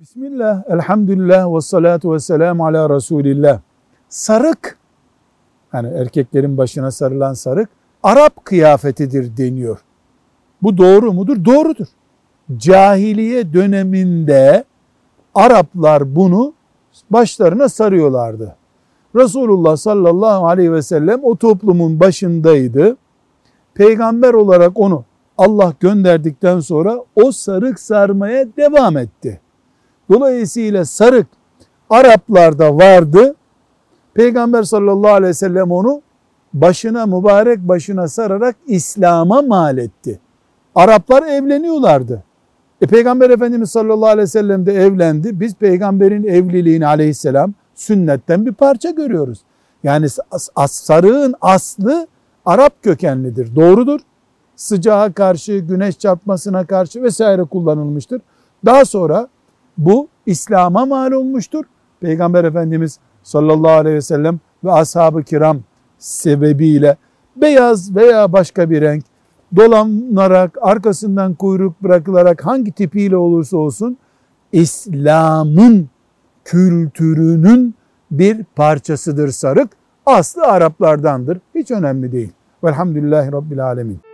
Bismillah, elhamdülillah ve salatu ve selamu ala Resulillah. Sarık, yani erkeklerin başına sarılan sarık, Arap kıyafetidir deniyor. Bu doğru mudur? Doğrudur. Cahiliye döneminde Araplar bunu başlarına sarıyorlardı. Resulullah sallallahu aleyhi ve sellem o toplumun başındaydı. Peygamber olarak onu Allah gönderdikten sonra o sarık sarmaya devam etti. Dolayısıyla sarık Araplarda vardı. Peygamber sallallahu aleyhi ve sellem onu başına mübarek başına sararak İslam'a mal etti. Araplar evleniyorlardı. E Peygamber Efendimiz sallallahu aleyhi ve sellem de evlendi. Biz peygamberin evliliğini aleyhisselam sünnetten bir parça görüyoruz. Yani sarığın aslı Arap kökenlidir. Doğrudur. Sıcağa karşı, güneş çarpmasına karşı vesaire kullanılmıştır. Daha sonra bu İslam'a mal olmuştur. Peygamber Efendimiz sallallahu aleyhi ve sellem ve ashab-ı kiram sebebiyle beyaz veya başka bir renk dolanarak, arkasından kuyruk bırakılarak hangi tipiyle olursa olsun İslam'ın kültürünün bir parçasıdır sarık. Aslı Araplardandır. Hiç önemli değil. Velhamdülillahi Rabbil Alemin.